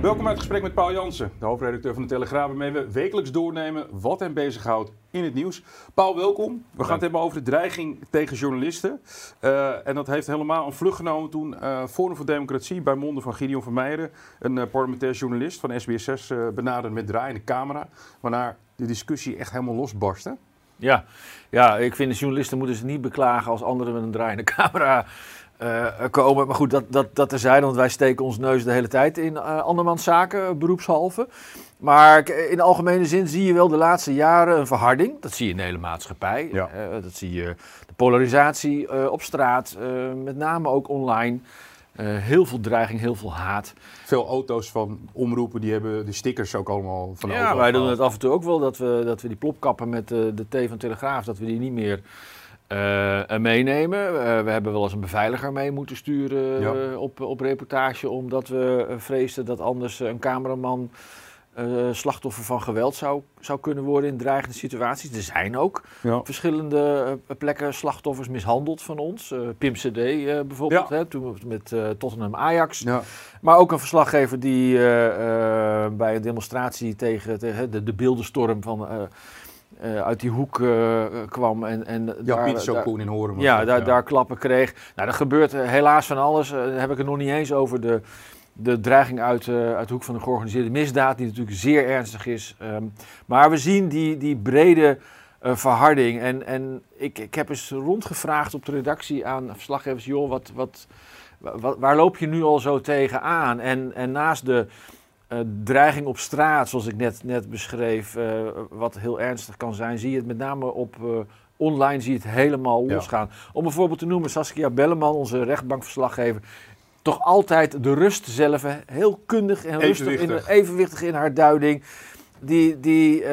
Welkom bij het gesprek met Paul Jansen, de hoofdredacteur van de Telegraaf, waarmee we wekelijks doornemen wat hem bezighoudt in het nieuws. Paul, welkom. We gaan het hebben over de dreiging tegen journalisten. Uh, en dat heeft helemaal een vlucht genomen toen uh, Forum voor Democratie bij monden van Gideon van Meijeren, een uh, parlementair journalist van SBS6, benaderde met draaiende camera, waarna de discussie echt helemaal losbarstte. Ja, ja, ik vind de journalisten moeten ze niet beklagen als anderen met een draaiende camera uh, komen. Maar goed, dat, dat, dat terzijde, want wij steken ons neus de hele tijd in uh, andermans zaken, beroepshalve. Maar in de algemene zin zie je wel de laatste jaren een verharding. Dat zie je in de hele maatschappij. Ja. Uh, dat zie je de polarisatie op straat, met name ook online. heel veel dreiging, heel veel haat. Veel auto's van omroepen, die hebben de stickers ook allemaal van Ja, wij doen het af en toe ook wel, dat we, dat we die plopkappen met de T van Telegraaf, dat we die niet meer uh, meenemen. Uh, we hebben wel eens een beveiliger mee moeten sturen ja. uh, op, op reportage, omdat we vreesden dat anders een cameraman slachtoffer van geweld zou, zou kunnen worden in dreigende situaties. Er zijn ook ja. verschillende plekken slachtoffers mishandeld van ons. Pim CD bijvoorbeeld, ja. hè, toen met Tottenham Ajax. Maar ook een verslaggever die bij een demonstratie tegen, tegen de, de beeldenstorm van uh, uit die hoek uh, kwam. En, en ja, daar, Pieter daar, Koen in Horen. Ja, daar, ja. daar klappen kreeg. Nou, er gebeurt helaas van alles. Uh, heb ik het nog niet eens over de, de dreiging uit, uit de hoek van de georganiseerde misdaad, die natuurlijk zeer ernstig is. Um, maar we zien die, die brede verharding. En, en ik, ik heb eens rondgevraagd op de redactie aan verslaggevers: joh, wat, wat, wat, waar loop je nu al zo tegen aan? En, en naast de uh, dreiging op straat, zoals ik net, net beschreef, uh, wat heel ernstig kan zijn, zie je het met name op uh, online zie je het helemaal losgaan. Om een voorbeeld te noemen, Saskia Belleman, onze rechtbankverslaggever, toch altijd de rust zelf, heel kundig en rustig, in, evenwichtig in haar duiding. Die, die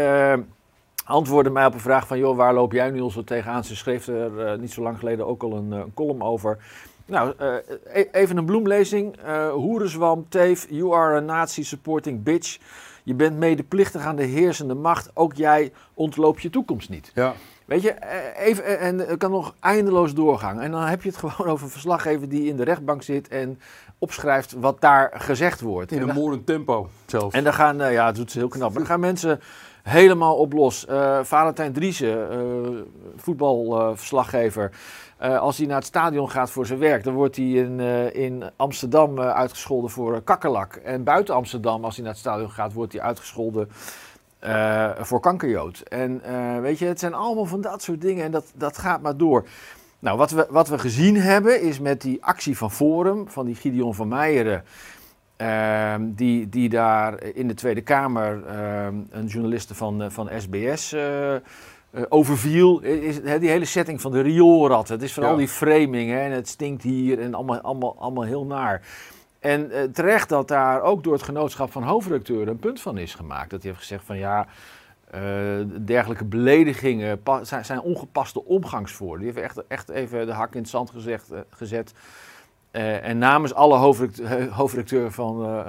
antwoordde mij op een vraag van, joh, waar loop jij nu al zo tegenaan? Ze schreef er niet zo lang geleden ook al een, een column over. Nou, uh, even een bloemlezing. Uh, Hoerenzwam, Teef, you are a Nazi supporting bitch. Je bent medeplichtig aan de heersende macht. Ook jij ontloop je toekomst niet. Ja. Weet je, even, en het kan nog eindeloos doorgaan. En dan heb je het gewoon over een verslaggever die in de rechtbank zit en opschrijft wat daar gezegd wordt. In een moordend tempo zelfs. En dan gaan, uh, ja, dat doet ze heel knap. Dan gaan mensen helemaal op los. Uh, Valentijn Driessen, uh, voetbalverslaggever. Uh, als hij naar het stadion gaat voor zijn werk, dan wordt hij in, uh, in Amsterdam uh, uitgescholden voor kakkerlak. En buiten Amsterdam, als hij naar het stadion gaat, wordt hij uitgescholden voor kankerjood. En weet je, het zijn allemaal van dat soort dingen en dat, dat gaat maar door. Nou, wat we, wat we gezien hebben is met die actie van Forum, van die Gideon van Meijeren. Ehm, die, die daar in de Tweede Kamer ehm, een journaliste van, van SBS overviel. Is, he, die hele setting van de rioolrat. Het is vooral ja. die framing hè, en het stinkt hier en allemaal, allemaal, allemaal heel naar. En uh, terecht dat daar ook door het genootschap van hoofdredacteuren een punt van is gemaakt. Dat hij heeft gezegd van ja, uh, dergelijke beledigingen zijn, zijn, ongepaste omgangsvoorden. Die heeft echt, echt even de hak in het zand gezegd, gezet. en namens alle hoofdredacteuren van,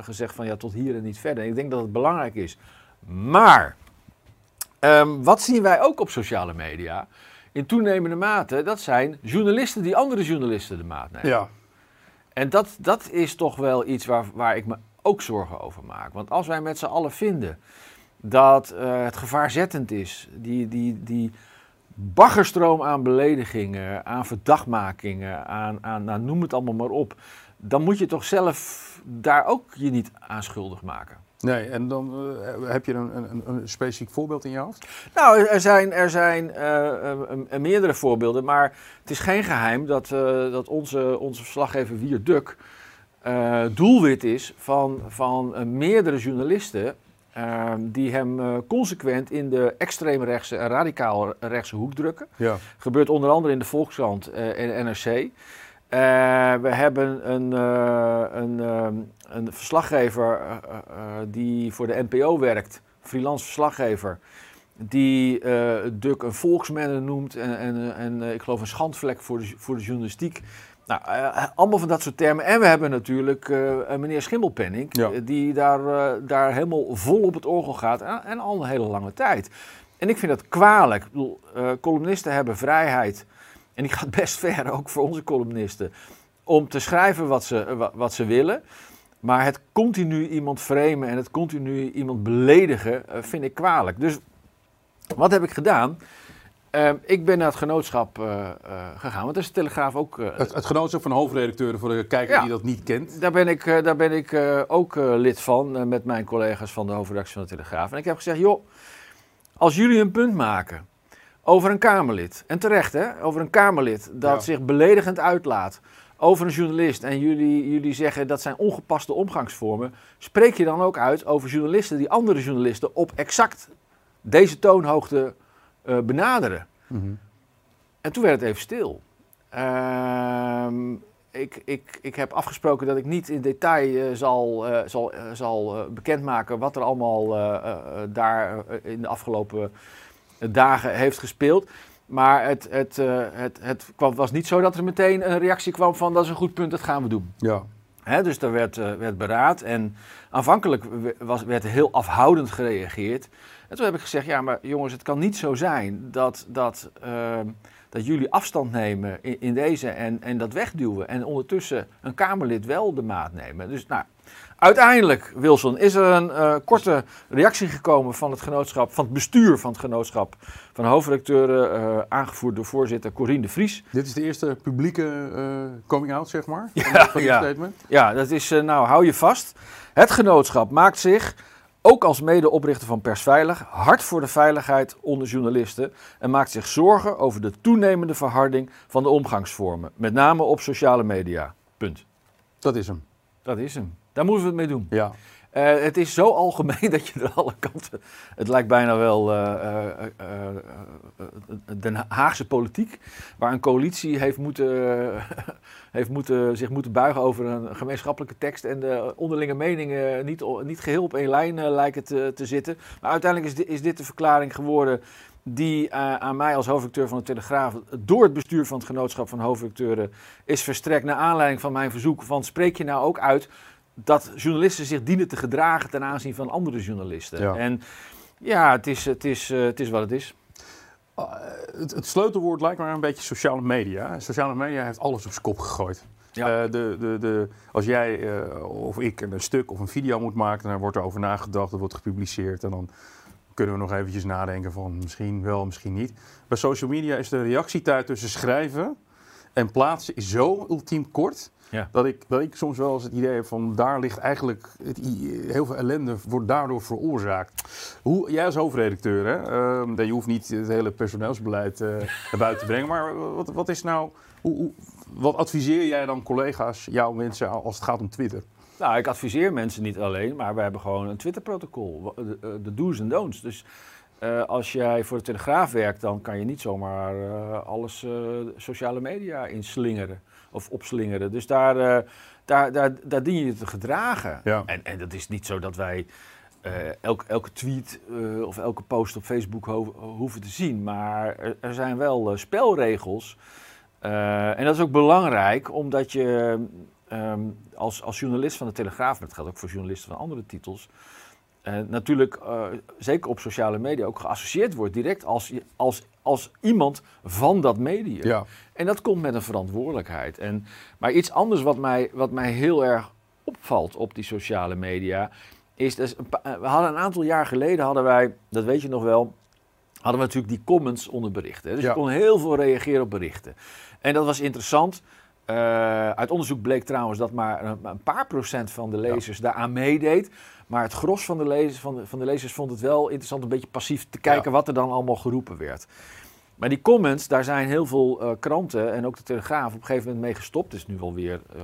gezegd van ja, tot hier en niet verder. En ik denk dat het belangrijk is. Maar Um, wat zien wij ook op sociale media? In toenemende mate, dat zijn journalisten die andere journalisten de maat nemen. Ja. En dat, dat is toch wel iets waar, waar ik me ook zorgen over maak. Want als wij met z'n allen vinden dat uh, het gevaarzettend is, die, die, die baggerstroom aan beledigingen, aan verdachtmakingen, aan, aan nou, noem het allemaal maar op, dan moet je toch zelf daar ook je niet aan schuldig maken. Nee, en dan uh, heb je een, een, een, specifiek voorbeeld in je hoofd? Nou, er zijn, er zijn uh, meerdere voorbeelden, maar het is geen geheim dat, dat onze, onze verslaggever Wier Duk doelwit is van, van meerdere journalisten ehm, die hem eh, consequent in de extreemrechtse en radicaal rechtse hoek drukken. Ja. Gebeurt onder andere in de Volkskrant uh, en NRC. Uh, we hebben een, uh, een, uh, een verslaggever die voor de NPO werkt, freelance verslaggever, die Duk een volksman noemt en, en, en ik geloof een schandvlek voor de, voor de journalistiek. Nou, allemaal van dat soort termen. En we hebben natuurlijk meneer Schimmelpenning, ja. die daar, daar helemaal vol op het orgel gaat en, en, al een hele lange tijd. En ik vind dat kwalijk. Ik bedoel, columnisten hebben vrijheid, en die gaat best ver, ook voor onze columnisten, om te schrijven wat ze, wat ze willen. Maar het continu iemand framen en het continu iemand beledigen vind ik kwalijk. Dus wat heb ik gedaan? Uh, ik ben naar het genootschap uh, gegaan, want dat is de Telegraaf ook. Het, het, genootschap van hoofdredacteuren voor de kijker ja, die dat niet kent. Daar ben ik, daar ben ik ook lid van met mijn collega's van de hoofdredactie van de Telegraaf. En ik heb gezegd: joh, als jullie een punt maken over een Kamerlid, en terecht hè, over een Kamerlid dat ja. zich beledigend uitlaat over een journalist en jullie, jullie zeggen dat zijn ongepaste omgangsvormen, spreek je dan ook uit over journalisten die andere journalisten op exact deze toonhoogte uh, benaderen. Mm -hmm. En toen werd het even stil. Uh, ik, ik, ik heb afgesproken dat ik niet in detail uh, zal, uh, zal, zal bekendmaken wat er allemaal daar in de afgelopen dagen heeft gespeeld. Maar het, het, het, het kwam, was niet zo dat er meteen een reactie kwam van dat is een goed punt, dat gaan we doen. Ja. Hè, dus daar werd, werd beraad en aanvankelijk was, werd heel afhoudend gereageerd. En toen heb ik gezegd, ja, maar jongens, het kan niet zo zijn dat, dat, uh, dat jullie afstand nemen in, in, deze en, en dat wegduwen. En ondertussen een Kamerlid wel de maat nemen. Dus nou, uiteindelijk, Wilson, is er een uh, korte reactie gekomen van het genootschap, van het bestuur van het genootschap van de hoofdredacteuren, uh, aangevoerd door voorzitter Corine de Vries. Dit is de eerste publieke uh, coming-out, zeg maar, ja, van, van ja. statement? Ja, dat is, nou, hou je vast. Het genootschap maakt zich ook als medeoprichter van Persveilig, hard voor de veiligheid onder journalisten en maakt zich zorgen over de toenemende verharding van de omgangsvormen, met name op sociale media. Punt. Dat is hem. Dat is hem. Daar moeten we het mee doen. Ja. Uh, het is zo algemeen dat je er alle kanten. Het lijkt bijna wel uh, uh, Den Haagse politiek, waar een coalitie heeft moeten, heeft moeten, zich moeten buigen over een gemeenschappelijke tekst en de onderlinge meningen niet, niet geheel op één lijn lijken te, te, zitten. Maar uiteindelijk is dit, is dit de verklaring geworden die aan mij als hoofdredacteur van de Telegraaf door het bestuur van het genootschap van hoofdredacteuren is verstrekt naar aanleiding van mijn verzoek van spreek je nou ook uit dat journalisten zich dienen te gedragen ten aanzien van andere journalisten. Ja. En ja, het is, het, is, uh, het is wat het is. Uh, het, het, sleutelwoord lijkt me een beetje sociale media. Sociale media heeft alles op zijn kop gegooid. Ja. Uh, de, de, de, als jij of ik een stuk of een video moet maken, dan wordt er over nagedacht, dat wordt gepubliceerd en dan kunnen we nog eventjes nadenken van misschien wel, misschien niet. Bij social media is de reactietijd tussen schrijven en plaatsen is zo ultiem kort. Ja. Dat, ik, dat ik soms wel eens het idee heb van daar ligt eigenlijk het, heel veel ellende wordt daardoor veroorzaakt. Hoe, jij als hoofdredacteur, hè, uh, je hoeft niet het hele personeelsbeleid uh, naar buiten te brengen, maar wat, wat is nou, hoe, hoe, wat adviseer jij dan collega's, jouw mensen, als het gaat om Twitter? Nou, ik adviseer mensen niet alleen, maar we hebben gewoon een Twitter-protocol, de, de do's en don'ts. Dus uh, als jij voor de Telegraaf werkt, dan kan je niet zomaar uh, alles uh, sociale media inslingeren of opslingeren. Dus daar, daar, daar, daar dien je te gedragen. Ja. En, en dat is niet zo dat wij elke, elke tweet of elke post op Facebook ho hoeven te zien. Maar er, er zijn wel spelregels. en dat is ook belangrijk, omdat je um, als, als journalist van de Telegraaf, maar dat geldt ook voor journalisten van andere titels. Uh, natuurlijk, uh, zeker op sociale media, ook geassocieerd wordt direct als, als, als iemand van dat medium. Ja. En dat komt met een verantwoordelijkheid. En, maar iets anders wat mij, wat mij heel erg opvalt op die sociale media, is, dus een paar, we hadden een aantal jaar geleden, hadden wij, dat weet je nog wel, hadden we natuurlijk die comments onder berichten. Dus Ja. je kon heel veel reageren op berichten. En dat was interessant. Uh, uit onderzoek bleek trouwens dat maar een, een paar procent van de lezers daaraan meedeed. Maar het gros van de, lezers, van, de, van de lezers vond het wel interessant een beetje passief te kijken Ja. wat er dan allemaal geroepen werd. Maar die comments, daar zijn heel veel uh, kranten en ook de Telegraaf op een gegeven moment mee gestopt. Het is nu alweer uh,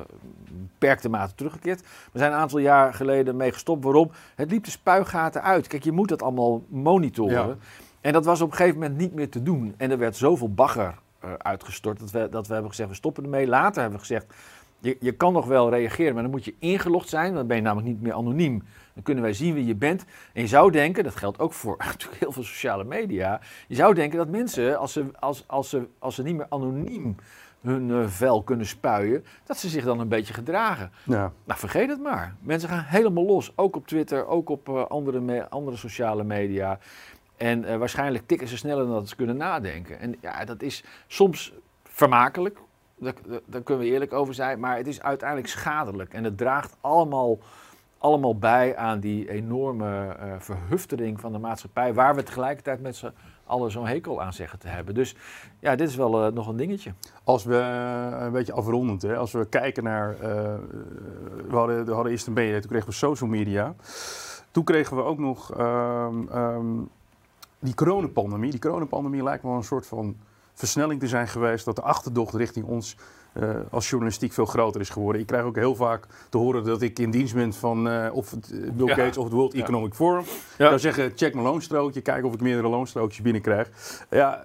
beperkte mate teruggekeerd. We zijn een aantal jaar geleden mee gestopt. Waarom? Het liep de spuigaten uit. Kijk, je moet dat allemaal monitoren. Ja. En dat was op een gegeven moment niet meer te doen. En er werd zoveel bagger uitgestort dat we, dat we hebben gezegd, we stoppen ermee. Later hebben we gezegd, je, je kan nog wel reageren, maar dan moet je ingelogd zijn. Dan ben je namelijk niet meer anoniem. Dan kunnen wij zien wie je bent. En je zou denken, dat geldt ook voor natuurlijk heel veel sociale media. Je zou denken dat mensen, als ze, als, als ze, als ze niet meer anoniem hun uh, vel kunnen spuien, dat ze zich dan een beetje gedragen. Ja. Nou, vergeet het maar. Mensen gaan helemaal los. Ook op Twitter, ook op uh, andere, andere sociale media. En uh, waarschijnlijk tikken ze sneller dan dat ze kunnen nadenken. En ja, dat is soms vermakelijk. Daar, kunnen we eerlijk over zijn. Maar het is uiteindelijk schadelijk. En het draagt allemaal allemaal bij aan die enorme uh, verhuftering van de maatschappij, waar we tegelijkertijd met z'n allen zo'n hekel aan zeggen te hebben. Dus ja, dit is wel uh, nog een dingetje. Als we een beetje afrondend, hè, als we kijken naar. we, hadden, we hadden eerst een beetje, toen kregen we social media. Toen kregen we ook nog um, um, die coronapandemie. Die coronapandemie lijkt wel een soort van versnelling te zijn geweest. Dat de achterdocht richting ons uh, als journalistiek veel groter is geworden. Ik krijg ook heel vaak te horen dat ik in dienst ben van uh, of het Bill Gates of het World Economic Forum. Ja. Ik zou zeggen, check mijn loonstrookje, kijk of ik meerdere loonstrookjes binnenkrijg. Ja,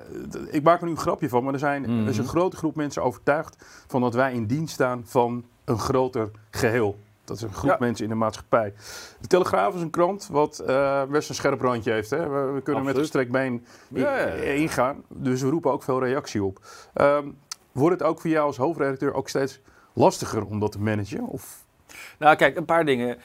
ik maak er nu een grapje van, maar er, zijn, er is een mhm. grote groep mensen overtuigd van dat wij in dienst staan van een groter geheel. Dat is een groep mensen in de maatschappij. De Telegraaf is een krant wat uh, best een scherp randje heeft. Hè? We, we kunnen met gestrekt been ingaan. Dus we roepen ook veel reactie op. Um, Wordt het ook voor jou als hoofdredacteur ook steeds lastiger om dat te managen? Of? Nou, kijk, een paar dingen.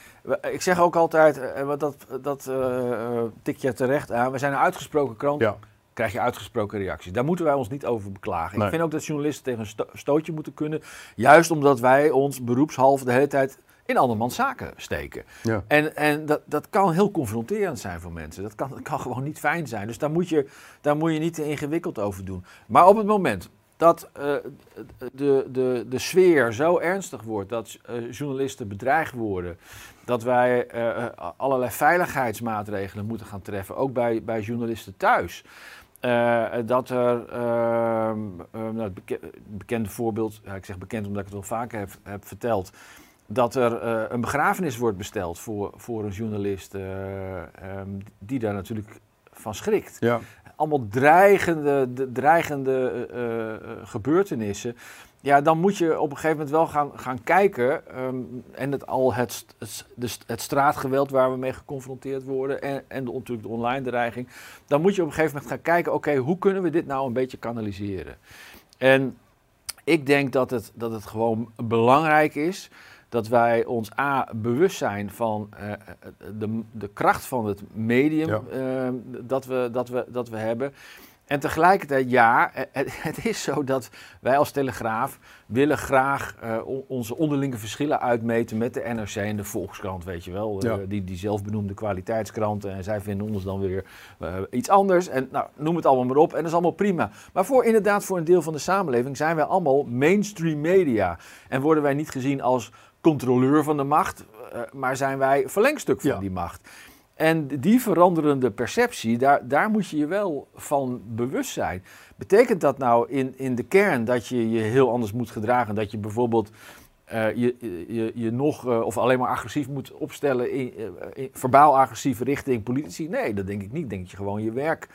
Ik zeg ook altijd, eh, wat dat, dat uh, tik je terecht aan. We zijn een uitgesproken krant. Ja. Krijg je uitgesproken reacties. Daar moeten wij ons niet over beklagen. Ik vind ook dat journalisten tegen een stootje moeten kunnen. Juist omdat wij ons beroepshalve de hele tijd in andermans zaken steken. Ja. En, en dat, dat kan heel confronterend zijn voor mensen. Dat kan, dat kan gewoon niet fijn zijn. Dus daar moet, je, daar moet je niet te ingewikkeld over doen. Maar op het moment dat uh, de, de, de sfeer zo ernstig wordt, dat uh, journalisten bedreigd worden, dat wij uh, allerlei veiligheidsmaatregelen moeten gaan treffen, ook bij, bij journalisten thuis. dat er, ehm, nou, het beke bekende voorbeeld, ja, ik zeg bekend omdat ik het wel vaker heb, heb verteld, dat er een begrafenis wordt besteld voor, voor een journalist um, die daar natuurlijk van schrikt. Ja allemaal dreigende, de, dreigende uh, gebeurtenissen. Ja, dan moet je op een gegeven moment wel gaan, gaan kijken. Um, en het, al het, het, het, straatgeweld waar we mee geconfronteerd worden. En, en de, natuurlijk de online dreiging. Dan moet je op een gegeven moment gaan kijken. Oké, hoe kunnen we dit nou een beetje kanaliseren? En ik denk dat het, dat het gewoon belangrijk is dat wij ons A bewust zijn van uh, de, de kracht van het medium uh, dat, we, dat, we, dat we hebben. En tegelijkertijd, ja, het, het, is zo dat wij als Telegraaf willen graag uh, onze onderlinge verschillen uitmeten met de NRC en de Volkskrant, weet je wel. Ja. die, die zelfbenoemde kwaliteitskranten. En zij vinden ons dan weer iets anders. En nou, noem het allemaal maar op. En dat is allemaal prima. Maar voor inderdaad, voor een deel van de samenleving zijn wij allemaal mainstream media. En worden wij niet gezien als controleur van de macht, uh, maar zijn wij verlengstuk van die macht. En die veranderende perceptie, daar, daar moet je je wel van bewust zijn. Betekent dat nou in, in de kern dat je je heel anders moet gedragen? Dat je bijvoorbeeld uh, je, je, je nog uh, of alleen maar agressief moet opstellen, in, in, verbaal agressief richting politici? Nee, dat denk ik niet. Ik denk dat je gewoon je werk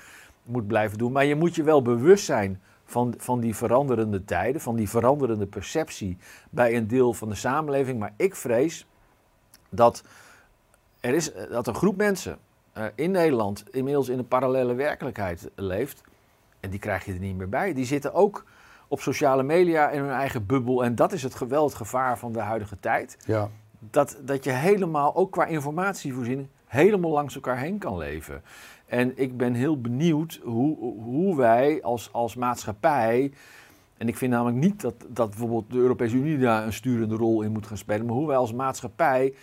moet blijven doen. Maar je moet je wel bewust zijn van, van die veranderende tijden, van die veranderende perceptie bij een deel van de samenleving. Maar ik vrees dat er is dat een groep mensen uh, in Nederland inmiddels in een parallele werkelijkheid leeft. En die krijg je er niet meer bij. Die zitten ook op sociale media in hun eigen bubbel. En dat is het geweld, gevaar van de huidige tijd. Ja. Dat, dat je helemaal, ook qua informatievoorziening, helemaal langs elkaar heen kan leven. En ik ben heel benieuwd hoe, hoe wij als, als maatschappij. En ik vind namelijk niet dat, dat bijvoorbeeld de Europese Unie daar een sturende rol in moet gaan spelen. Maar hoe wij als maatschappij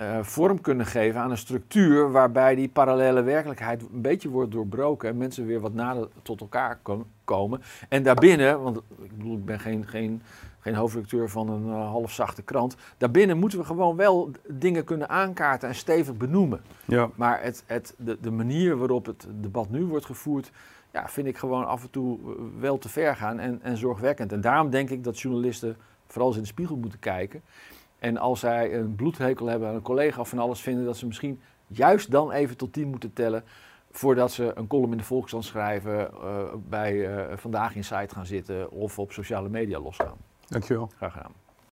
uh, vorm kunnen geven aan een structuur waarbij die parallele werkelijkheid een beetje wordt doorbroken en mensen weer wat nader tot elkaar komen. En daarbinnen, want ik bedoel, ik ben geen, geen geen hoofdredacteur van een uh, halfzachte krant. Daarbinnen moeten we gewoon wel dingen kunnen aankaarten en stevig benoemen. Ja. Maar het, het, de, de manier waarop het debat nu wordt gevoerd, ja, vind ik gewoon af en toe wel te ver gaan en, en zorgwekkend. En daarom denk ik dat journalisten vooral eens in de spiegel moeten kijken. En als zij een bloedhekel hebben aan een collega of van alles vinden, dat ze misschien juist dan even tot tien moeten tellen. Voordat ze een column in de Volkskrant schrijven, uh, bij uh, Vandaag in Site gaan zitten of op sociale media losgaan. Dankjewel. Graag gedaan.